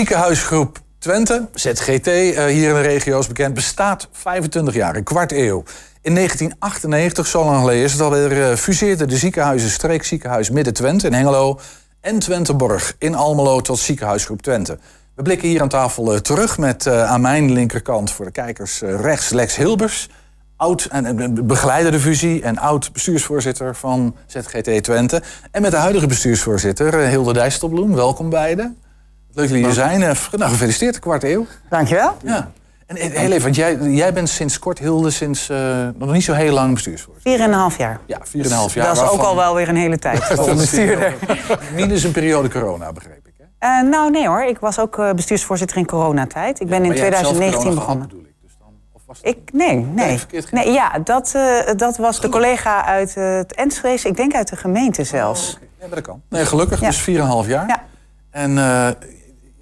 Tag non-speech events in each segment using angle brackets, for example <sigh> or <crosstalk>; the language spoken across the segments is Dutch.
Ziekenhuisgroep Twente, ZGT, uh, hier in de regio is bekend, bestaat 25 jaar, een kwart eeuw. In 1998, zo lang geleden is het alweer, uh, fuseerden de ziekenhuizen Streekziekenhuis Midden-Twente in Hengelo en Twenteborg in Almelo tot Ziekenhuisgroep Twente. We blikken hier aan tafel uh, terug met aan mijn linkerkant voor de kijkers rechts Lex Hilbers, oud en begeleider de fusie en oud bestuursvoorzitter van ZGT Twente. En met de huidige bestuursvoorzitter Hilde Dijsselbloem. Welkom beiden. Leuk dat jullie zijn. Nou, gefeliciteerd, kwart eeuw. Dankjewel. Ja. En heel even, want jij, jij bent sinds kort, Hilde, sinds uh, nog niet zo heel lang bestuursvoorzitter. Vier en een half jaar. Ja, vier en een half jaar. Dat is ook al wel weer een hele tijd voor bestuurder. Minus een periode corona, begreep ik. Hè? Uh, nou, nee hoor. Ik was ook uh, bestuursvoorzitter in coronatijd. Ik ben in 2019 begonnen. Gehad, ik. Dus dan, of was ik, nee, nee. nee, nee ja, dat, dat was de collega uit het Enschede. Ik denk uit de gemeente zelfs. Oh, okay. Ja, dat kan. Nee, gelukkig, ja. dus 4,5 jaar. Ja. En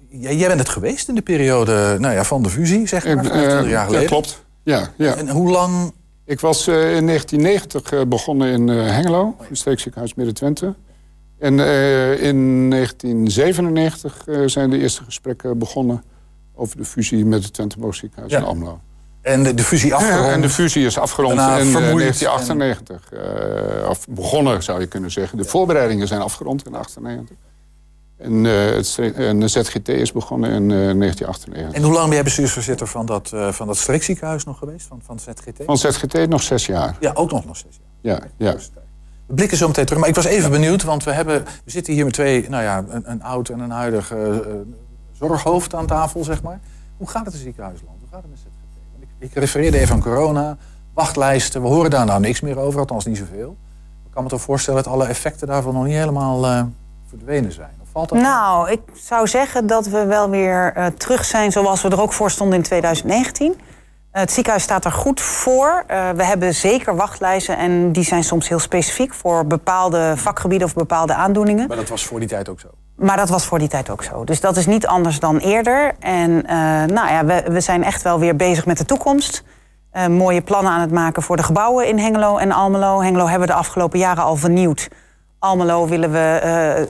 jij bent het geweest in de periode nou ja, van de fusie, zeg maar, 25 uh, jaar geleden. Ja, klopt. Ja, ja. En hoe lang... Ik was uh, in 1990 uh, begonnen in Hengelo, in het streekziekenhuis Midden-Twente. En in 1997 zijn de eerste gesprekken begonnen... over de fusie met het Twente ziekenhuis ja. in Almelo. En de, de, fusie afgerond? Ja, en de fusie is afgerond in 1998. En... of begonnen, zou je kunnen zeggen. De voorbereidingen zijn afgerond in 1998. En, het, en de ZGT is begonnen in uh, 1998. En hoe lang ben jij bestuursvoorzitter van dat, uh, van dat streekziekenhuis nog geweest? Van, van ZGT? Van ZGT nog zes jaar. Ja, ook nog, nog zes jaar. Ja, ja. We blikken zo meteen terug. Maar ik was even benieuwd, want we, hebben, we zitten hier met twee, nou ja, een, een oud en een huidig uh, zorghoofd aan tafel, zeg maar. Hoe gaat het in ziekenhuisland? Hoe gaat het met ZGT? Ik, ik refereerde even aan corona, wachtlijsten. We horen daar nou niks meer over, althans niet zoveel. Ik kan me toch voorstellen dat alle effecten daarvan nog niet helemaal verdwenen zijn. Nou, ik zou zeggen dat we wel weer uh, terug zijn zoals we er ook voor stonden in 2019. Uh, het ziekenhuis staat er goed voor. Uh, we hebben zeker wachtlijsten en die zijn soms heel specifiek voor bepaalde vakgebieden of bepaalde aandoeningen. Maar dat was voor die tijd ook zo. Maar dat was voor die tijd ook zo. Dus dat is niet anders dan eerder. En nou ja, we, we, zijn echt wel weer bezig met de toekomst. mooie plannen aan het maken voor de gebouwen in Hengelo en Almelo. Hengelo hebben we de afgelopen jaren al vernieuwd. Almelo willen we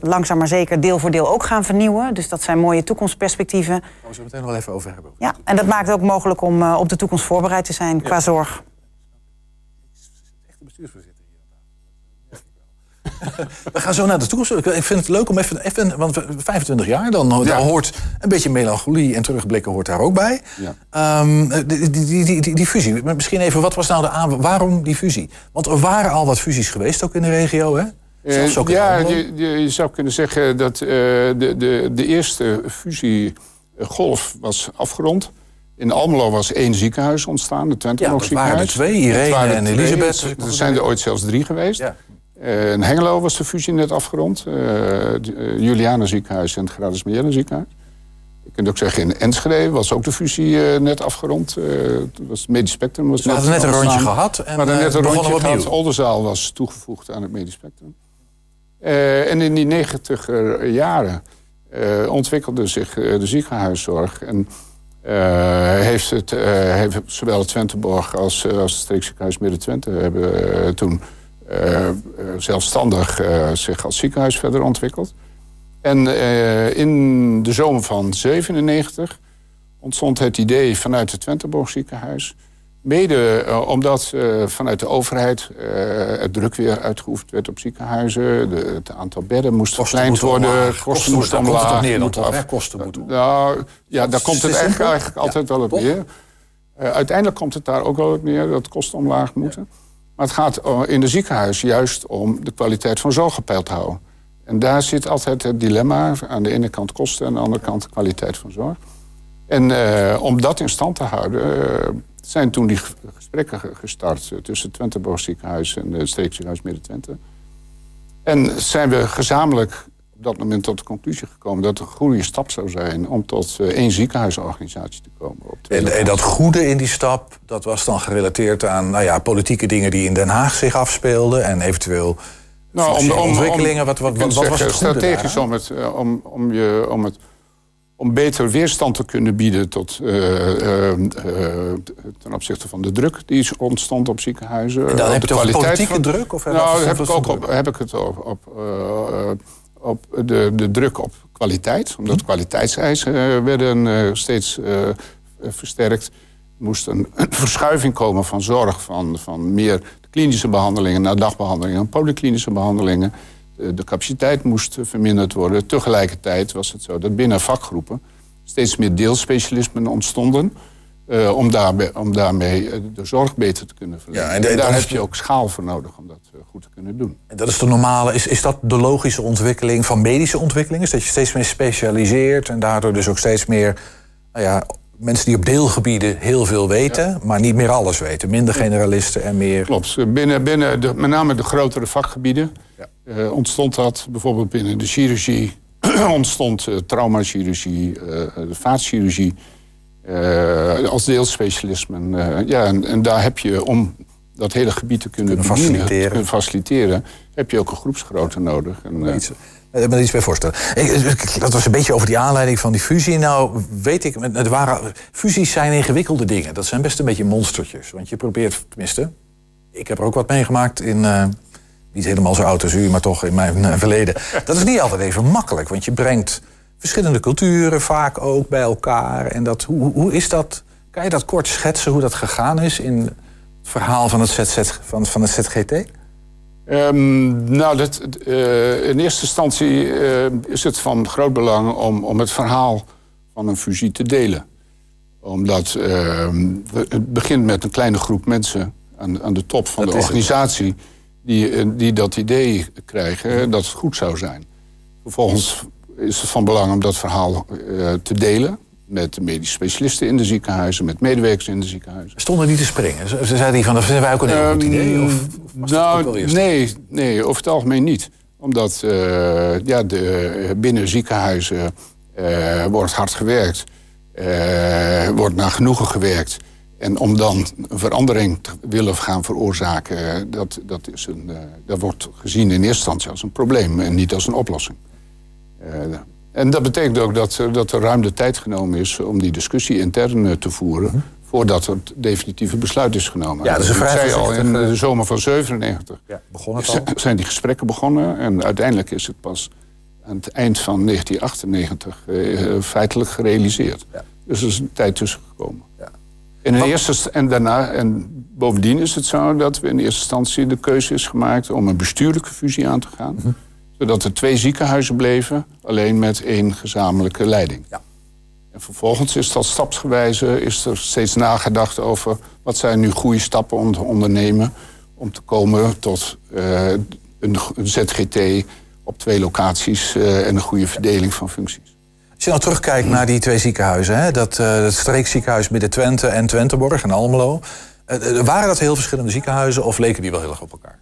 uh, langzaam maar zeker deel voor deel ook gaan vernieuwen. Dus dat zijn mooie toekomstperspectieven. Daar gaan we zo meteen nog wel even over hebben. Ja, en dat maakt het ook mogelijk om uh, op de toekomst voorbereid te zijn ja. qua zorg. Echt een bestuursvoorzitter hier <laughs> We gaan zo naar de toekomst. Ik vind het leuk om even, even want 25 jaar, dan, ja. dan hoort een beetje melancholie en terugblikken hoort daar ook bij. Ja. Um, die, die, die, die, die fusie, misschien even, wat was nou de aan, waarom die fusie? Want er waren al wat fusies geweest ook in de regio, hè? Uh, ja, je, je, zou kunnen zeggen dat uh, de, de, de eerste fusiegolf was afgerond. In Almelo was één ziekenhuis ontstaan, het Twente ja, ziekenhuis. waren er twee, Irene en twee, Elisabeth. Er zijn er ooit zelfs drie geweest. Ja. Uh, in Hengelo was de fusie net afgerond. Juliana ziekenhuis en het Gradus Marielle ziekenhuis. Je kunt ook zeggen, in Enschede was ook de fusie uh, net afgerond. Uh, was het Medisch Spectrum. Was we hadden net een rondje gehad. En, we hadden net een rondje gehad. Oldenzaal was toegevoegd aan het Medisch Spectrum. Uh, en in die negentiger jaren uh, ontwikkelde zich uh, de ziekenhuiszorg. En heeft, het, heeft zowel Twenteborg als, als het streekziekenhuis Midden-Twente... hebben toen zelfstandig zich als ziekenhuis verder ontwikkeld. En in de zomer van 97 ontstond het idee vanuit het Twenteborg ziekenhuis... Mede uh, omdat uh, vanuit de overheid uh, het druk weer uitgeoefend werd op ziekenhuizen. De, het aantal bedden moest verkleind worden. Omlaag. Kosten moesten omlaag. Komt neer, af. Kosten moeten Nou, ja, daar komt het eigenlijk, eigenlijk altijd wel op neer. uiteindelijk komt het daar ook wel op neer dat kosten omlaag moeten. Ja. Maar het gaat in de ziekenhuis juist om de kwaliteit van zorg gepeild te houden. En daar zit altijd het dilemma. Aan de ene kant kosten en aan de andere kant de kwaliteit van zorg. En om dat in stand te houden zijn toen die gesprekken gestart tussen het Twenteborg ziekenhuis en het streekziekenhuis Midden-Twente. En zijn we gezamenlijk op dat moment tot de conclusie gekomen dat het een goede stap zou zijn om tot uh, één ziekenhuisorganisatie te komen. Op en, en, dat goede in die stap, dat was dan gerelateerd aan nou ja, politieke dingen die in Den Haag zich afspeelden en eventueel nou, om, om, ontwikkelingen. Wat, wat, wat, wat was het strategisch om het, om, om, je, om het om beter weerstand te kunnen bieden tot, uh, uh, uh, ten opzichte van de druk die ontstond op ziekenhuizen. En dan heb je de politieke van, druk? Of nou, heb ik, ook op, heb ik het op, op, op de, de druk op kwaliteit, omdat kwaliteitseisen werden steeds versterkt. Er moest een, <clears throat> verschuiving komen van zorg, van, van meer klinische behandelingen naar dagbehandelingen en polyklinische behandelingen. De, de capaciteit moest verminderd worden. Tegelijkertijd was het zo dat binnen vakgroepen steeds meer deelspecialismen ontstonden. Uh, om, daarbij, om daarmee eh, de zorg beter te kunnen verlenen. Ja, en, daar heb je ook schaal voor nodig om dat uh, goed te kunnen doen. En dat is de normale, is, is dat de logische ontwikkeling van medische ontwikkelingen? Is dat je steeds meer specialiseert en daardoor dus ook steeds meer nou ja, mensen die op deelgebieden heel veel weten, maar niet meer alles weten. Minder generalisten en meer. Klopt. Binnen, binnen de, met name de grotere vakgebieden ja. ontstond dat bijvoorbeeld binnen de chirurgie, <clears throat> ontstond traumachirurgie, de vaatchirurgie. Als deelspecialisme. Uh, ja, en, en, daar heb je om dat hele gebied te kunnen, kunnen bedienen, faciliteren. Te kunnen faciliteren, heb je ook een groepsgrootte nodig. En, uh, iets, ik me iets bij voorstellen. Dat was een beetje over die aanleiding van die fusie. Nou, weet ik, het waren, fusies zijn ingewikkelde dingen. Dat zijn best een beetje monstertjes. Want je probeert, tenminste, ik heb er ook wat meegemaakt in. Niet helemaal zo oud als u, maar toch in mijn verleden. Dat is niet altijd even makkelijk, want je brengt verschillende culturen vaak ook bij elkaar. En dat, hoe, hoe is dat? Kan je dat kort schetsen hoe dat gegaan is in het verhaal van het, ZZ, van, van het ZGT? Um, ehm, nou, dat, uh, in eerste instantie uh, is het van groot belang om, om het verhaal van een fusie te delen. Omdat uh, het begint met een kleine groep mensen aan, aan de top van de organisatie... Die, eh, die dat idee krijgen dat het goed zou zijn. Vervolgens is het van belang om dat verhaal uh, te delen met de medische specialisten in de ziekenhuizen, met medewerkers in de ziekenhuizen. Stonden die te springen? Ze zeiden die van, dat vinden wij ook een heel goed idee? Ehm, of, nou, nee, nee, over het algemeen niet. Omdat uh, ja, de, binnen ziekenhuizen uh, wordt hard gewerkt. wordt naar genoegen gewerkt. En om dan een verandering te willen gaan veroorzaken... dat, dat, is een, dat wordt gezien in eerste instantie als een probleem... en niet als een oplossing. Eh, en dat betekent ook dat, dat er ruim de tijd genomen is om die discussie intern eh, te voeren. Mhm. Voordat het definitieve besluit is genomen. Ja, dus vrij zei al in de zomer van 97 ja, begon zijn die gesprekken begonnen. En uiteindelijk is het pas aan het eind van 1998 uh, feitelijk gerealiseerd. Ja. Dus er is een tijd tussen gekomen. In eerste, en, daarna, en bovendien is het zo dat we in eerste instantie de keuze is gemaakt om een bestuurlijke fusie aan te gaan. Mhm zodat er twee ziekenhuizen bleven, alleen met één gezamenlijke leiding. Ja. En vervolgens is dat stapsgewijze is er steeds nagedacht over wat zijn nu goede stappen om te ondernemen om te komen tot uh, een, ZGT op twee locaties uh, en een goede verdeling van functies. Als je nou terugkijkt naar die twee ziekenhuizen, hè, dat, uh, het streekziekenhuis Midden-Twente en Twenteborg en Almelo, waren dat heel verschillende ziekenhuizen of leken die wel heel erg op elkaar?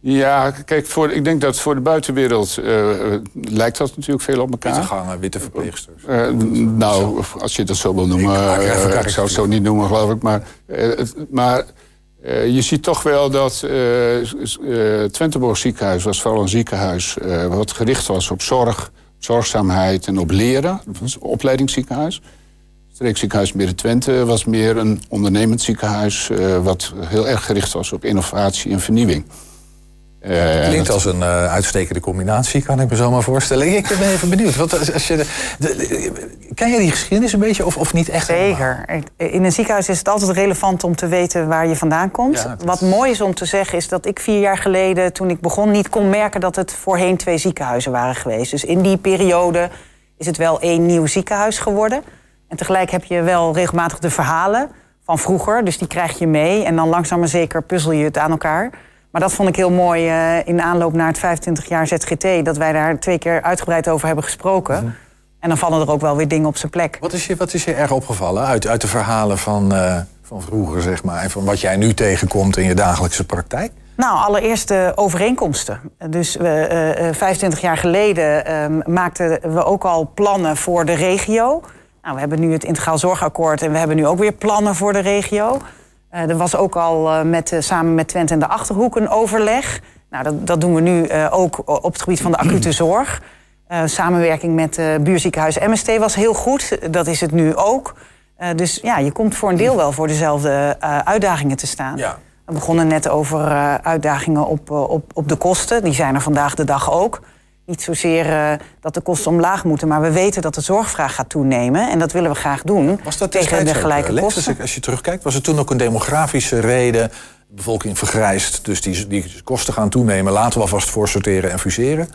Ja, kijk, voor, ik denk dat voor de buitenwereld uh, lijkt dat natuurlijk veel op elkaar. Witte gangen, witte verpleegsters. Uh, nou, als je dat zo wil noemen. Ik, uh, ik zou het zo niet noemen, geloof ik. Maar, maar je ziet toch wel dat Twenteborg ziekenhuis was vooral een ziekenhuis... wat gericht was op zorg, zorgzaamheid en op leren. Dat was opleidingsziekenhuis. Streekziekenhuis Midden-Twente was meer een ondernemend ziekenhuis... wat heel erg gericht was op innovatie en vernieuwing. Uh, Klinkt als een uh, uitstekende combinatie, kan ik me zo maar voorstellen. Ik ben even benieuwd. Wat, als je de, ken je die geschiedenis een beetje of, of niet echt? Zeker. In een ziekenhuis is het altijd relevant om te weten waar je vandaan komt. Wat mooi is om te zeggen is dat ik vier jaar geleden, toen ik begon, niet kon merken dat het voorheen twee ziekenhuizen waren geweest. Dus in die periode is het wel één nieuw ziekenhuis geworden. En tegelijk heb je wel regelmatig de verhalen van vroeger. Dus die krijg je mee. En dan langzaam maar zeker puzzel je het aan elkaar. Maar dat vond ik heel mooi uh, in aanloop naar het 25 jaar ZGT... dat wij daar twee keer uitgebreid over hebben gesproken. Mhm. En dan vallen er ook wel weer dingen op zijn plek. Wat is je, wat is je erg opgevallen uit, uit de verhalen van, uh, van vroeger, zeg maar... en van wat jij nu tegenkomt in je dagelijkse praktijk? Nou, allereerst de overeenkomsten. Dus uh, 25 jaar geleden ehm, maakten we ook al plannen voor de regio. Nou, we hebben nu het Integraal Zorgakkoord... en we hebben nu ook weer plannen voor de regio... Uh, er was ook al uh, met, uh, samen met Twente en de Achterhoek een overleg. Nou, dat, dat doen we nu ook op het gebied van de acute <clears throat> zorg. samenwerking met buurziekenhuis MST was heel goed. Dat is het nu ook. dus ja, je komt voor een deel wel voor dezelfde uitdagingen te staan. Ja. We begonnen net over uitdagingen op, op, op de kosten. Die zijn er vandaag de dag ook. Niet zozeer uh, dat de kosten omlaag moeten, maar we weten dat de zorgvraag gaat toenemen. En dat willen we graag doen. Was dat tegen de gelijke kosten? Als je terugkijkt, was het toen ook een demografische reden? De bevolking vergrijst, dus die, die kosten gaan toenemen. Laten we alvast voor sorteren en fuseren.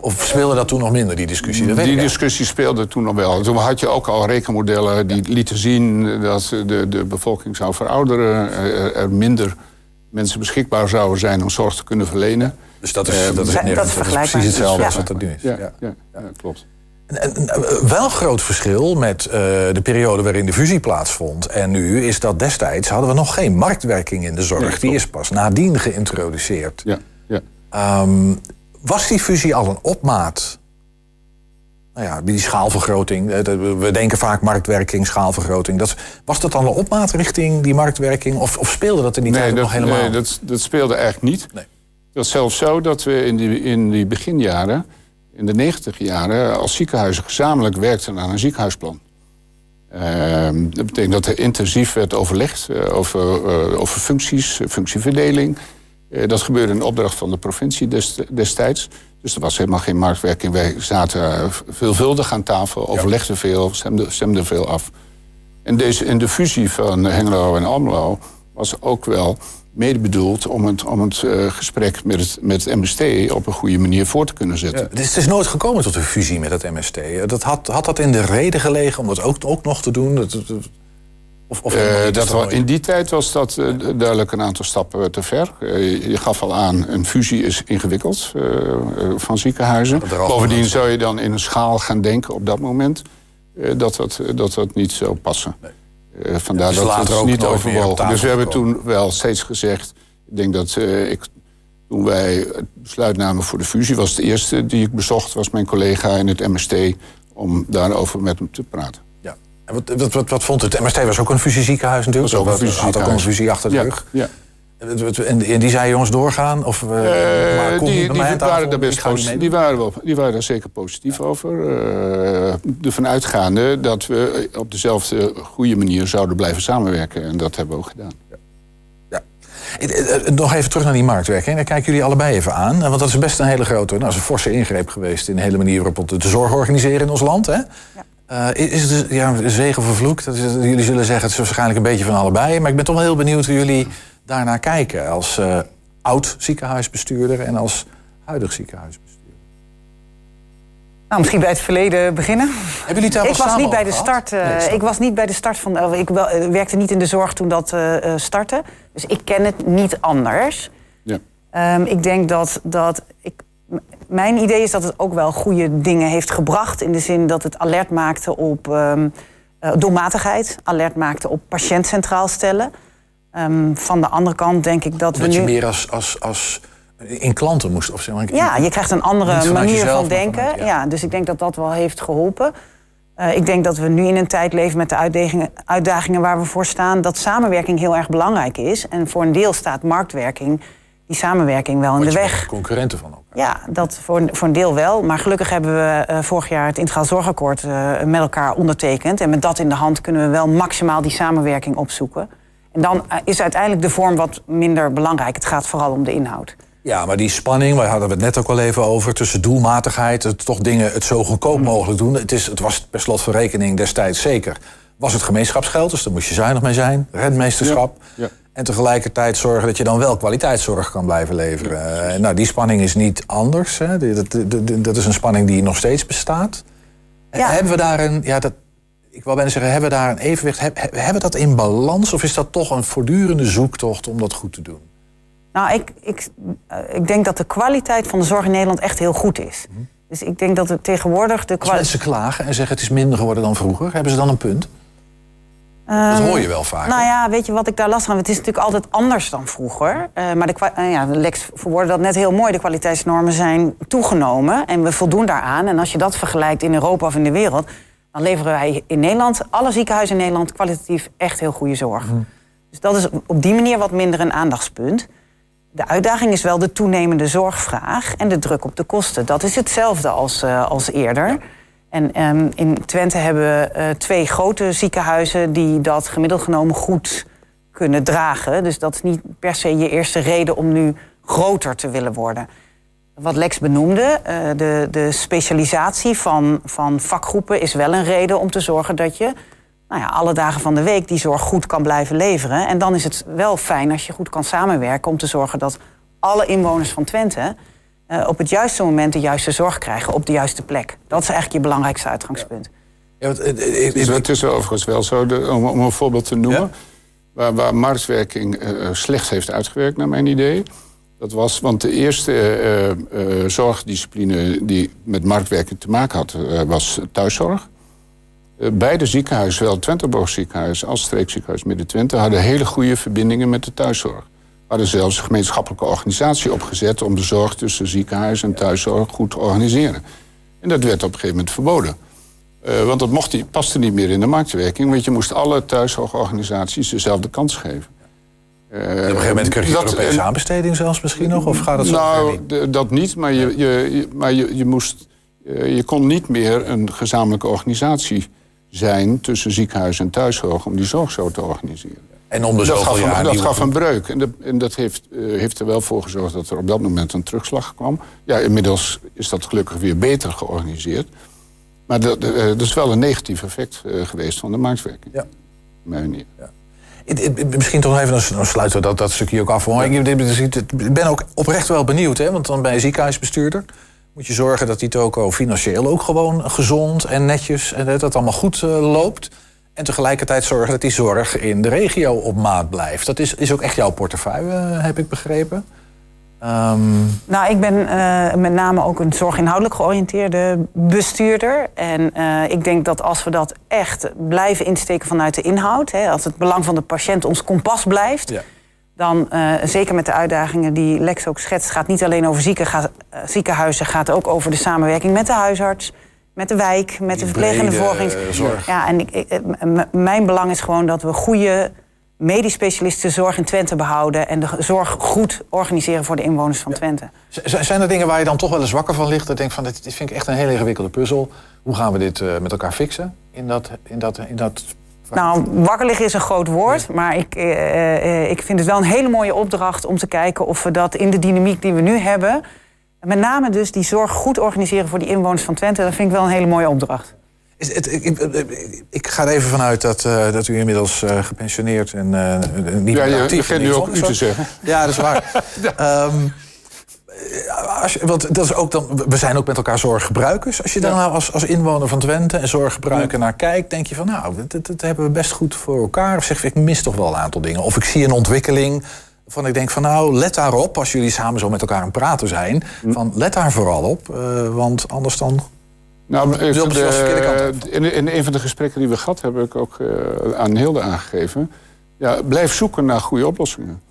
Of speelde dat toen nog minder, die discussie? die discussie speelde toen nog wel. Toen had je ook al rekenmodellen die lieten zien dat de, de bevolking zou verouderen. Er minder mensen beschikbaar zouden zijn om zorg te kunnen verlenen. Dus dat is, uh, dat is, dat is precies hetzelfde als wat dat nu is. Ja, ja, klopt. En, en, wel groot verschil met uh, de periode waarin de fusie plaatsvond. En nu is dat destijds hadden we nog geen marktwerking in de zorg. die is pas nadien geïntroduceerd. Ja, ja. Um, was die fusie al een opmaat? Nou ja, die schaalvergroting. Eh, we denken vaak marktwerking, schaalvergroting. Dat, was dat dan een opmaat richting die marktwerking? Of, of speelde dat er niet nee, nog helemaal? Nee, dat, dat speelde eigenlijk niet. Nee. Het was zelfs zo dat we in die, in die beginjaren, in de negentig jaren... als ziekenhuizen gezamenlijk werkten aan een ziekenhuisplan. Ehm, dat betekent dat er intensief werd overlegd uh, over, uh, over functies, functieverdeling... Eh, dat gebeurde in opdracht van de provincie destijds. Dus er was helemaal geen marktwerking. Wij zaten veelvuldig aan tafel, overlegden veel, stemden, stemden veel af. En, deze, in de fusie van Hengelo en Almelo was ook wel mede bedoeld om het, om het uh, gesprek met het, met het MST op een goede manier voor te kunnen zetten. Ja, het is nooit gekomen tot een fusie met het MST. Dat had, had dat in de reden gelegen om dat ook, ook nog te doen? Dat, of, of uh, dat in die tijd was dat uh, duidelijk een aantal stappen te ver. Je gaf al aan, een fusie is ingewikkeld van ziekenhuizen. Bovendien zou je dan in een schaal gaan denken op dat moment... dat, dat, dat dat niet zou passen. Nee. Vandaar dat het ook niet overwogen. Dus we hebben toen wel steeds gezegd... ik denk dat ik, toen wij het besluit namen voor de fusie... was de eerste die ik bezocht, was mijn collega in het MST... om daarover met hem te praten. Wat, wat, wat, wat, vond het? MST was ook een fusieziekenhuis natuurlijk. Was ook een had ook een fusie achter de rug. Ja. En die zei jongens doorgaan? Of, uh, maar die, die, waren daar best positief. Die waren, wel, die waren daar zeker positief over. Uh, ervan uitgaande dat we op dezelfde goede manier zouden blijven samenwerken. En dat hebben we ook gedaan. Ja. Nog even terug naar die marktwerking. Daar kijken jullie allebei even aan. Want dat is best een hele grote, nou, is een forse ingreep geweest in de hele manier waarop we de zorg organiseren in ons land. Hè? Ja. Uh, is het dus, ja, zegen vervloekt? Dat is, jullie zullen zeggen, het is waarschijnlijk een beetje van allebei. Maar ik ben toch wel heel benieuwd hoe jullie daarnaar kijken. Als uh, oud ziekenhuisbestuurder en als huidig ziekenhuisbestuurder. Nou, misschien bij het verleden beginnen. Hebben jullie daar ik was niet bij de start. Uh, ik was niet bij de start van. ik wel, werkte niet in de zorg toen dat startte. Dus ik ken het niet anders. Ja. Um, ik denk dat, dat ik mijn idee is dat het ook wel goede dingen heeft gebracht. In de zin dat het alert maakte op um, doelmatigheid. Alert maakte op patiënt centraal stellen. Um, van de andere kant denk ik dat, dat we nu... je meer als, als, als in klanten moest? Of maar, ja, je krijgt een andere manier van denken. ja. ja. dus ik denk dat dat wel heeft geholpen. Uh, ik denk dat we nu in een tijd leven met de uitdagingen, uitdagingen waar we voor staan... dat samenwerking heel erg belangrijk is. En voor een deel staat marktwerking die samenwerking wel in de weg. concurrenten van elkaar. Ja, dat voor, voor een deel wel. Maar gelukkig hebben we uh, vorig jaar het Integraal Zorgakkoord uh, met elkaar ondertekend. En met dat in de hand kunnen we wel maximaal die samenwerking opzoeken. En dan uh, is uiteindelijk de vorm wat minder belangrijk. Het gaat vooral om de inhoud. Ja, maar die spanning, waar hadden we het net ook al even over... tussen doelmatigheid, het, toch dingen het zo goedkoop mm. mogelijk doen. Het, is, het was per slot van rekening destijds zeker. Was het gemeenschapsgeld, dus daar moest je zuinig mee zijn. Redmeesterschap. Ja, ja. En tegelijkertijd zorgen dat je dan wel kwaliteitszorg kan blijven leveren. Uh, nou, die spanning is niet anders. Hè. Dat, dat, dat, is een spanning die nog steeds bestaat. Ja. Hebben we daar een. Ja, dat, ik wil bijna zeggen, hebben we daar een evenwicht? hebben we dat in balans? Of is dat toch een voortdurende zoektocht om dat goed te doen? Nou, ik, ik, uh, ik denk dat de kwaliteit van de zorg in Nederland echt heel goed is. Hm. Dus ik denk dat het tegenwoordig de kwaliteit. Als mensen klagen en zeggen het is minder geworden dan vroeger, hebben ze dan een punt? dat ehm, hoor je wel vaak. Nou ja, weet je wat ik daar last van heb? Het is natuurlijk altijd anders dan vroeger. Uh, maar de, uh, ja, Lex verwoordde dat net heel mooi. De kwaliteitsnormen zijn toegenomen en we voldoen daaraan. En als je dat vergelijkt in Europa of in de wereld... dan leveren wij in Nederland, alle ziekenhuizen in Nederland... kwalitatief echt heel goede zorg. Mhm. Dus dat is op die manier wat minder een aandachtspunt. De uitdaging is wel de toenemende zorgvraag en de druk op de kosten. Dat is hetzelfde als, uh, als eerder... En um, in Twente hebben we uh, twee grote ziekenhuizen die dat gemiddeld genomen goed kunnen dragen. Dus dat is niet per se je eerste reden om nu groter te willen worden. Wat Lex benoemde, uh, de, de specialisatie van, van vakgroepen is wel een reden om te zorgen dat je nou ja, alle dagen van de week die zorg goed kan blijven leveren. En dan is het wel fijn als je goed kan samenwerken om te zorgen dat alle inwoners van Twente uh, op het juiste moment de juiste zorg krijgen op de juiste plek. Dat is eigenlijk je belangrijkste uitgangspunt. Ja, het, het, het, is overigens wel zo, de, om, om, een voorbeeld te noemen, waar, waar marktwerking uh, slecht heeft uitgewerkt, naar mijn idee. Dat was, want de eerste uh, uh, zorgdiscipline die met marktwerking te maken had, was thuiszorg. beide ziekenhuizen, zowel Twenteborg ziekenhuis als streekziekenhuis Midden-Twente, hadden hele goede verbindingen met de thuiszorg hadden zelfs een gemeenschappelijke organisatie opgezet om de zorg tussen ziekenhuis en thuiszorg goed te organiseren. En dat werd op een gegeven moment verboden. Want dat mocht paste niet meer in de marktwerking, want je moest alle thuiszorgorganisaties dezelfde kans geven. Uh, op een gegeven moment krijg je Europese aanbesteding zelfs misschien nog? Of gaat het zo nou, dat niet, maar, je, je, maar je, je, moest, uh, je kon niet meer een gezamenlijke organisatie zijn tussen ziekenhuis en thuiszorg om die zorg zo te organiseren. En om de dat gaf, een, dat gaf een breuk. En, de, en dat heeft, uh, heeft, er wel voor gezorgd dat er op dat moment een terugslag kwam. Ja, inmiddels is dat gelukkig weer beter georganiseerd. Maar dat, uh, dat is wel een negatief effect uh, geweest van de marktwerking. Ja. Mijn manier. Ja. Misschien toch even, dan sluiten we dat, dat stukje ook af. Ik ben ook oprecht wel benieuwd, hè, want dan bij een ziekenhuisbestuurder moet je zorgen dat die toko financieel ook gewoon gezond en netjes en dat het allemaal goed loopt. En tegelijkertijd zorgen dat die zorg in de regio op maat blijft. Dat is, is ook echt jouw portefeuille, heb ik begrepen. Um... Nou, ik ben uh, met name ook een zorginhoudelijk georiënteerde bestuurder. En uh, ik denk dat als we dat echt blijven insteken vanuit de inhoud, hè, als het belang van de patiënt ons kompas blijft, ja. dan uh, zeker met de uitdagingen die Lex ook schetst, gaat niet alleen over ziekenhuizen, gaat ook over de samenwerking met de huisarts met de wijk, met de verplegende zorgingszorg. Ja, en ik, ik, mijn belang is gewoon dat we goede medisch specialisten zorg in Twente behouden en de zorg goed organiseren voor de inwoners van Twente. Zijn er dingen waar je dan toch wel eens wakker van ligt? Dat denk van, dit, vind ik echt een hele ingewikkelde puzzel. Hoe gaan we dit uh, met elkaar fixen in dat, in dat, in dat nou, wakker liggen is een groot woord. Maar ik, uh, ik vind het wel een hele mooie opdracht om te kijken of we dat in de dynamiek die we nu hebben met name dus die zorg goed organiseren voor die inwoners van Twente, dat vind ik wel een hele mooie opdracht. Het, ik, ik, ga er even vanuit dat, uh, dat u inmiddels uh, gepensioneerd en uh, niet ja, je begint nu ook u te zeggen. Ja, dat is waar. <laughs> ja. um, als je, want dat is ook dan, we zijn ook met elkaar zorggebruikers. Als je dan nou als, als inwoner van Twente en zorggebruiker naar kijkt, denk je van nou, dat, dat, hebben we best goed voor elkaar. Of zeg je, ik mis toch wel een aantal dingen. Of ik zie een ontwikkeling van ik denk van nou, let daarop als jullie samen zo met elkaar aan het praten zijn. Hm. Van let daar vooral op, uh, want anders dan. Nou, de, in, in, een van de gesprekken die we gehad hebben, heb ik ook uh, aan Hilde aangegeven. Ja, blijf zoeken naar goede oplossingen.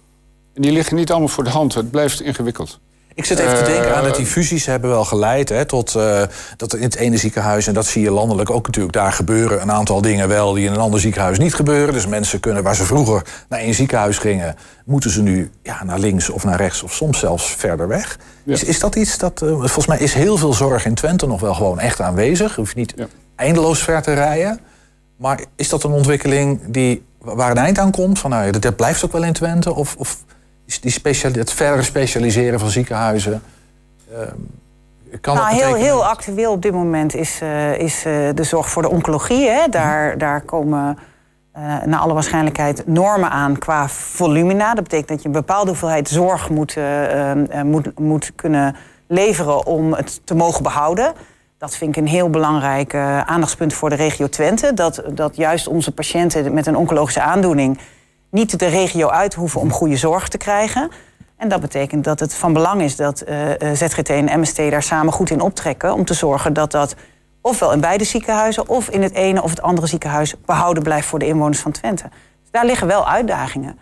En die liggen niet allemaal voor de hand. Het blijft ingewikkeld. Ik zit even te denken aan dat die fusies hebben wel geleid hè, tot uh, dat in het ene ziekenhuis, en dat zie je landelijk ook natuurlijk, daar gebeuren een aantal dingen wel die in een ander ziekenhuis niet gebeuren. Dus mensen kunnen, waar ze vroeger naar één ziekenhuis gingen, moeten ze nu ja, naar links of naar rechts of soms zelfs verder weg. Is, is dat iets dat, uh, volgens mij is heel veel zorg in Twente nog wel gewoon echt aanwezig. Hoef je niet ja. eindeloos ver te rijden. Maar is dat een ontwikkeling die, waar een eind aan komt? Van, nou, dat blijft ook wel in Twente? Of, of die speciali het verder specialiseren van ziekenhuizen. Uh, kan nou, heel, heel actueel op dit moment is, uh, is uh, de zorg voor de oncologie. Hè. Daar, daar komen uh, naar alle waarschijnlijkheid normen aan qua volumina. Dat betekent dat je een bepaalde hoeveelheid zorg moet, moet, moet kunnen leveren om het te mogen behouden. Dat vind ik een heel belangrijk aandachtspunt voor de regio Twente. Dat, dat juist onze patiënten met een oncologische aandoening niet de regio uit hoeven om goede zorg te krijgen. En dat betekent dat het van belang is dat eh, eh, ZGT en MST daar samen goed in optrekken. Om te zorgen dat dat ofwel in beide ziekenhuizen of in het ene of het andere ziekenhuis behouden blijft voor de inwoners van Twente. Dus daar liggen wel uitdagingen.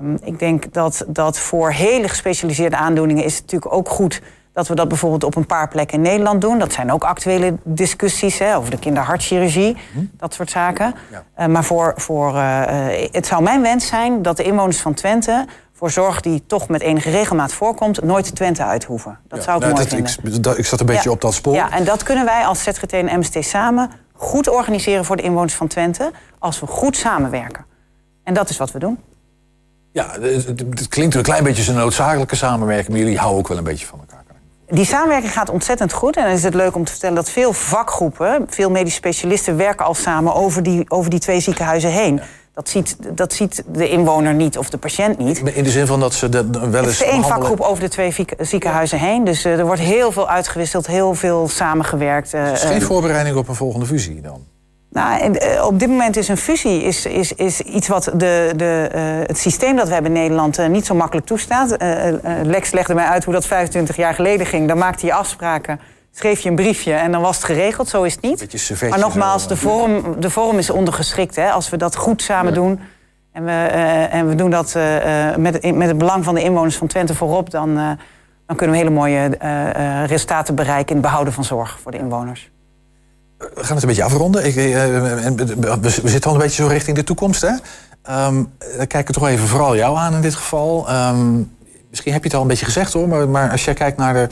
Um, ik denk dat dat voor hele gespecialiseerde aandoeningen is het natuurlijk ook goed dat we dat bijvoorbeeld op een paar plekken in Nederland doen. Dat zijn ook actuele discussies hè, over de kinderhartchirurgie, hm. dat soort zaken. Ja. Uh, maar voor, voor, uh, het zou mijn wens zijn dat de inwoners van Twente voor zorg die toch met enige regelmaat voorkomt, nooit Twente uit hoeven. Dat ja, zou ik nou, mooi dat, vinden. Ik, ik, zat een beetje op dat spoor. Ja, en dat kunnen wij als ZGT en MST samen goed organiseren voor de inwoners van Twente, als we goed samenwerken. En dat is wat we doen. Ja, het, het klinkt een klein beetje een noodzakelijke samenwerking, maar jullie houden ook wel een beetje van elkaar. Die samenwerking gaat ontzettend goed. En dan is het leuk om te vertellen dat veel vakgroepen, veel medische specialisten werken al samen over die, over die twee ziekenhuizen heen. Dat ziet, dat ziet de inwoner niet of de patiënt niet. In de zin van dat ze de, wel eens. Het is één vakgroep over de twee ziekenhuizen heen. Dus uh, er wordt heel veel uitgewisseld, heel veel samengewerkt. Uh, is geen voorbereiding op een volgende fusie dan? Nou, op dit moment is een fusie is, is, is iets wat de, de, uh, het systeem dat we hebben in Nederland uh, niet zo makkelijk toestaat. Uh, Lex legde mij uit hoe dat 25 jaar geleden ging. Dan maakte je afspraken, schreef je een briefje en dan was het geregeld. Zo is het niet. Maar nogmaals, de vorm, de vorm is ondergeschikt. Hè. Als we dat goed samen doen en we, en we doen dat met, met het belang van de inwoners van Twente voorop... dan, dan kunnen we hele mooie resultaten bereiken in het behouden van zorg voor de inwoners we gaan het een beetje afronden. Ik, uh, we, zitten al een beetje zo richting de toekomst. Hè? Um, dan kijk ik toch even vooral jou aan in dit geval. Um, misschien heb je het al een beetje gezegd hoor, maar, maar als jij kijkt naar de,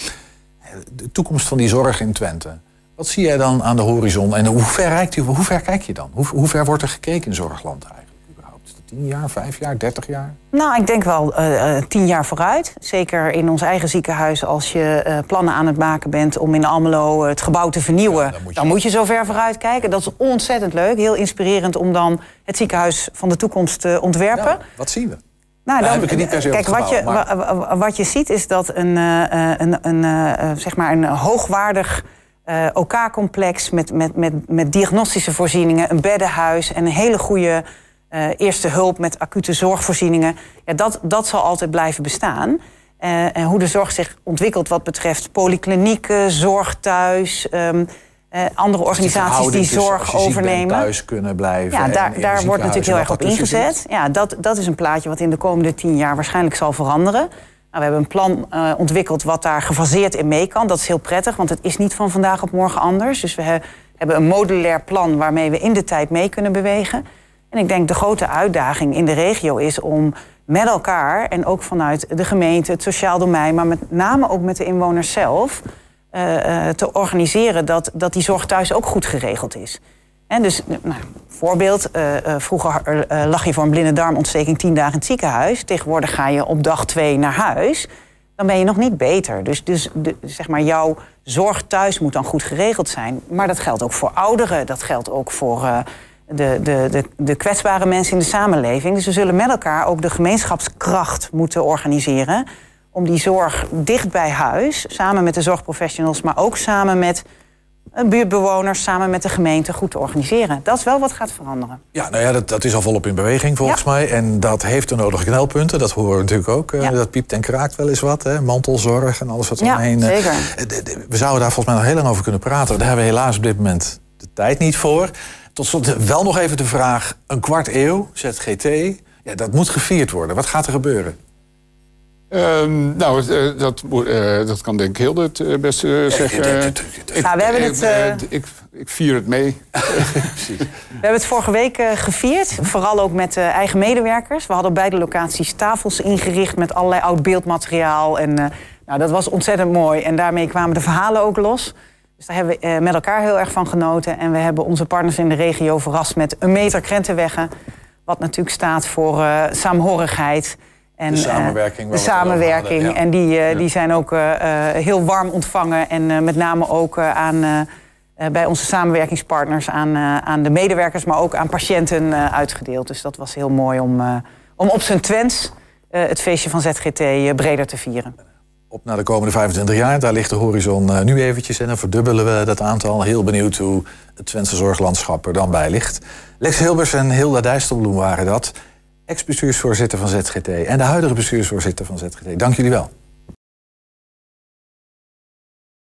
de, toekomst van die zorg in Twente. Wat zie jij dan aan de horizon en hoe ver, reikt hoe ver kijk je dan? Hoe, hoe ver wordt er gekeken in zorgland eigenlijk? 10 jaar, 5 jaar, 30 jaar? Nou, ik denk wel uh, tien jaar vooruit. Zeker in ons eigen ziekenhuis. Als je uh, plannen aan het maken bent om in Almelo het gebouw te vernieuwen... Ja, dan, moet je... dan moet je zo ver vooruit kijken. Dat is ontzettend leuk. Heel inspirerend om dan het ziekenhuis van de toekomst te ontwerpen. Nou, wat zien we? Nou, dan, heb ik niet per se kijk, gebouw, wat, je, maar... wat je ziet is dat een, een, een, zeg maar een hoogwaardig... Uh, OK-complex met, met, met, met diagnostische voorzieningen, een beddenhuis en een hele goede uh, eerste hulp met acute zorgvoorzieningen. Ja, dat, dat zal altijd blijven bestaan. Uh, en hoe de zorg zich ontwikkelt wat betreft polyklinieken, zorg thuis... Um, uh, andere organisaties die zorg overnemen. thuis kunnen blijven. Ja, daar, daar wordt natuurlijk heel erg op ingezet. Ja, dat, dat is een plaatje wat in de komende tien jaar waarschijnlijk zal veranderen. Nou, we hebben een plan uh, ontwikkeld wat daar gefaseerd in mee kan. Dat is heel prettig, want het is niet van vandaag op morgen anders. Dus we he hebben een modulair plan waarmee we in de tijd mee kunnen bewegen. En ik denk de grote uitdaging in de regio is om met elkaar en ook vanuit de gemeente, het sociaal domein, maar met name ook met de inwoners zelf, uh, te organiseren dat, dat die zorg thuis ook goed geregeld is. En dus, nou, voorbeeld, uh, vroeger lag je voor een blinde darmontsteking tien dagen in het ziekenhuis. Tegenwoordig ga je op dag twee naar huis. Dan ben je nog niet beter. Dus, dus zeg maar, jouw zorg thuis moet dan goed geregeld zijn. Maar dat geldt ook voor ouderen. Dat geldt ook voor de, de, de, de kwetsbare mensen in de samenleving. Dus we zullen met elkaar ook de gemeenschapskracht moeten organiseren. Om die zorg dicht bij huis, samen met de zorgprofessionals, maar ook samen met buurtbewoners, samen met de gemeente goed te organiseren. Dat is wel wat gaat veranderen. Ja, nou ja, dat, dat is al volop in beweging volgens mij. En dat heeft de nodige knelpunten. Dat horen we natuurlijk ook. Eh, dat piept en kraakt wel eens wat. Hè? Mantelzorg en alles wat er omheen. Ja, eh, zeker. We zouden daar volgens mij nog heel lang over kunnen praten. Daar hebben we helaas op dit moment de tijd niet voor. Tot slot wel nog even de vraag: een kwart eeuw, ZGT. Ja, dat moet gevierd worden. Wat gaat er gebeuren? Um, nou, uh, dat, uh, dat kan denk ik heel het uh, beste zeggen. Nou, we hebben het, ik, ik, vier het mee. <laughs> we hebben het vorige week gevierd. Vooral ook met eigen medewerkers. We hadden op beide locaties tafels ingericht met allerlei oud beeldmateriaal. En nou, dat was ontzettend mooi. En daarmee kwamen de verhalen ook los. Dus daar hebben we eh, met elkaar heel erg van genoten. En we hebben onze partners in de regio verrast met een meter krentenweggen. Wat natuurlijk staat voor uh, saamhorigheid. En, de samenwerking. Uh, de samenwerking. En die, die zijn ook heel warm ontvangen. En met name ook aan, bij onze samenwerkingspartners aan, aan de medewerkers, maar ook aan patiënten uitgedeeld. Dus dat was heel mooi om, om op zijn Twents het feestje van ZGT breder te vieren op naar de komende 25 jaar. Daar ligt de horizon uh, nu eventjes en dan verdubbelen we dat aantal. Heel benieuwd hoe het Twentse zorglandschap er dan bij ligt. Lex Hilbers en Hilda Dijsselbloem waren dat. Ex-bestuursvoorzitter van ZGT en de huidige bestuursvoorzitter van ZGT. Dank jullie wel.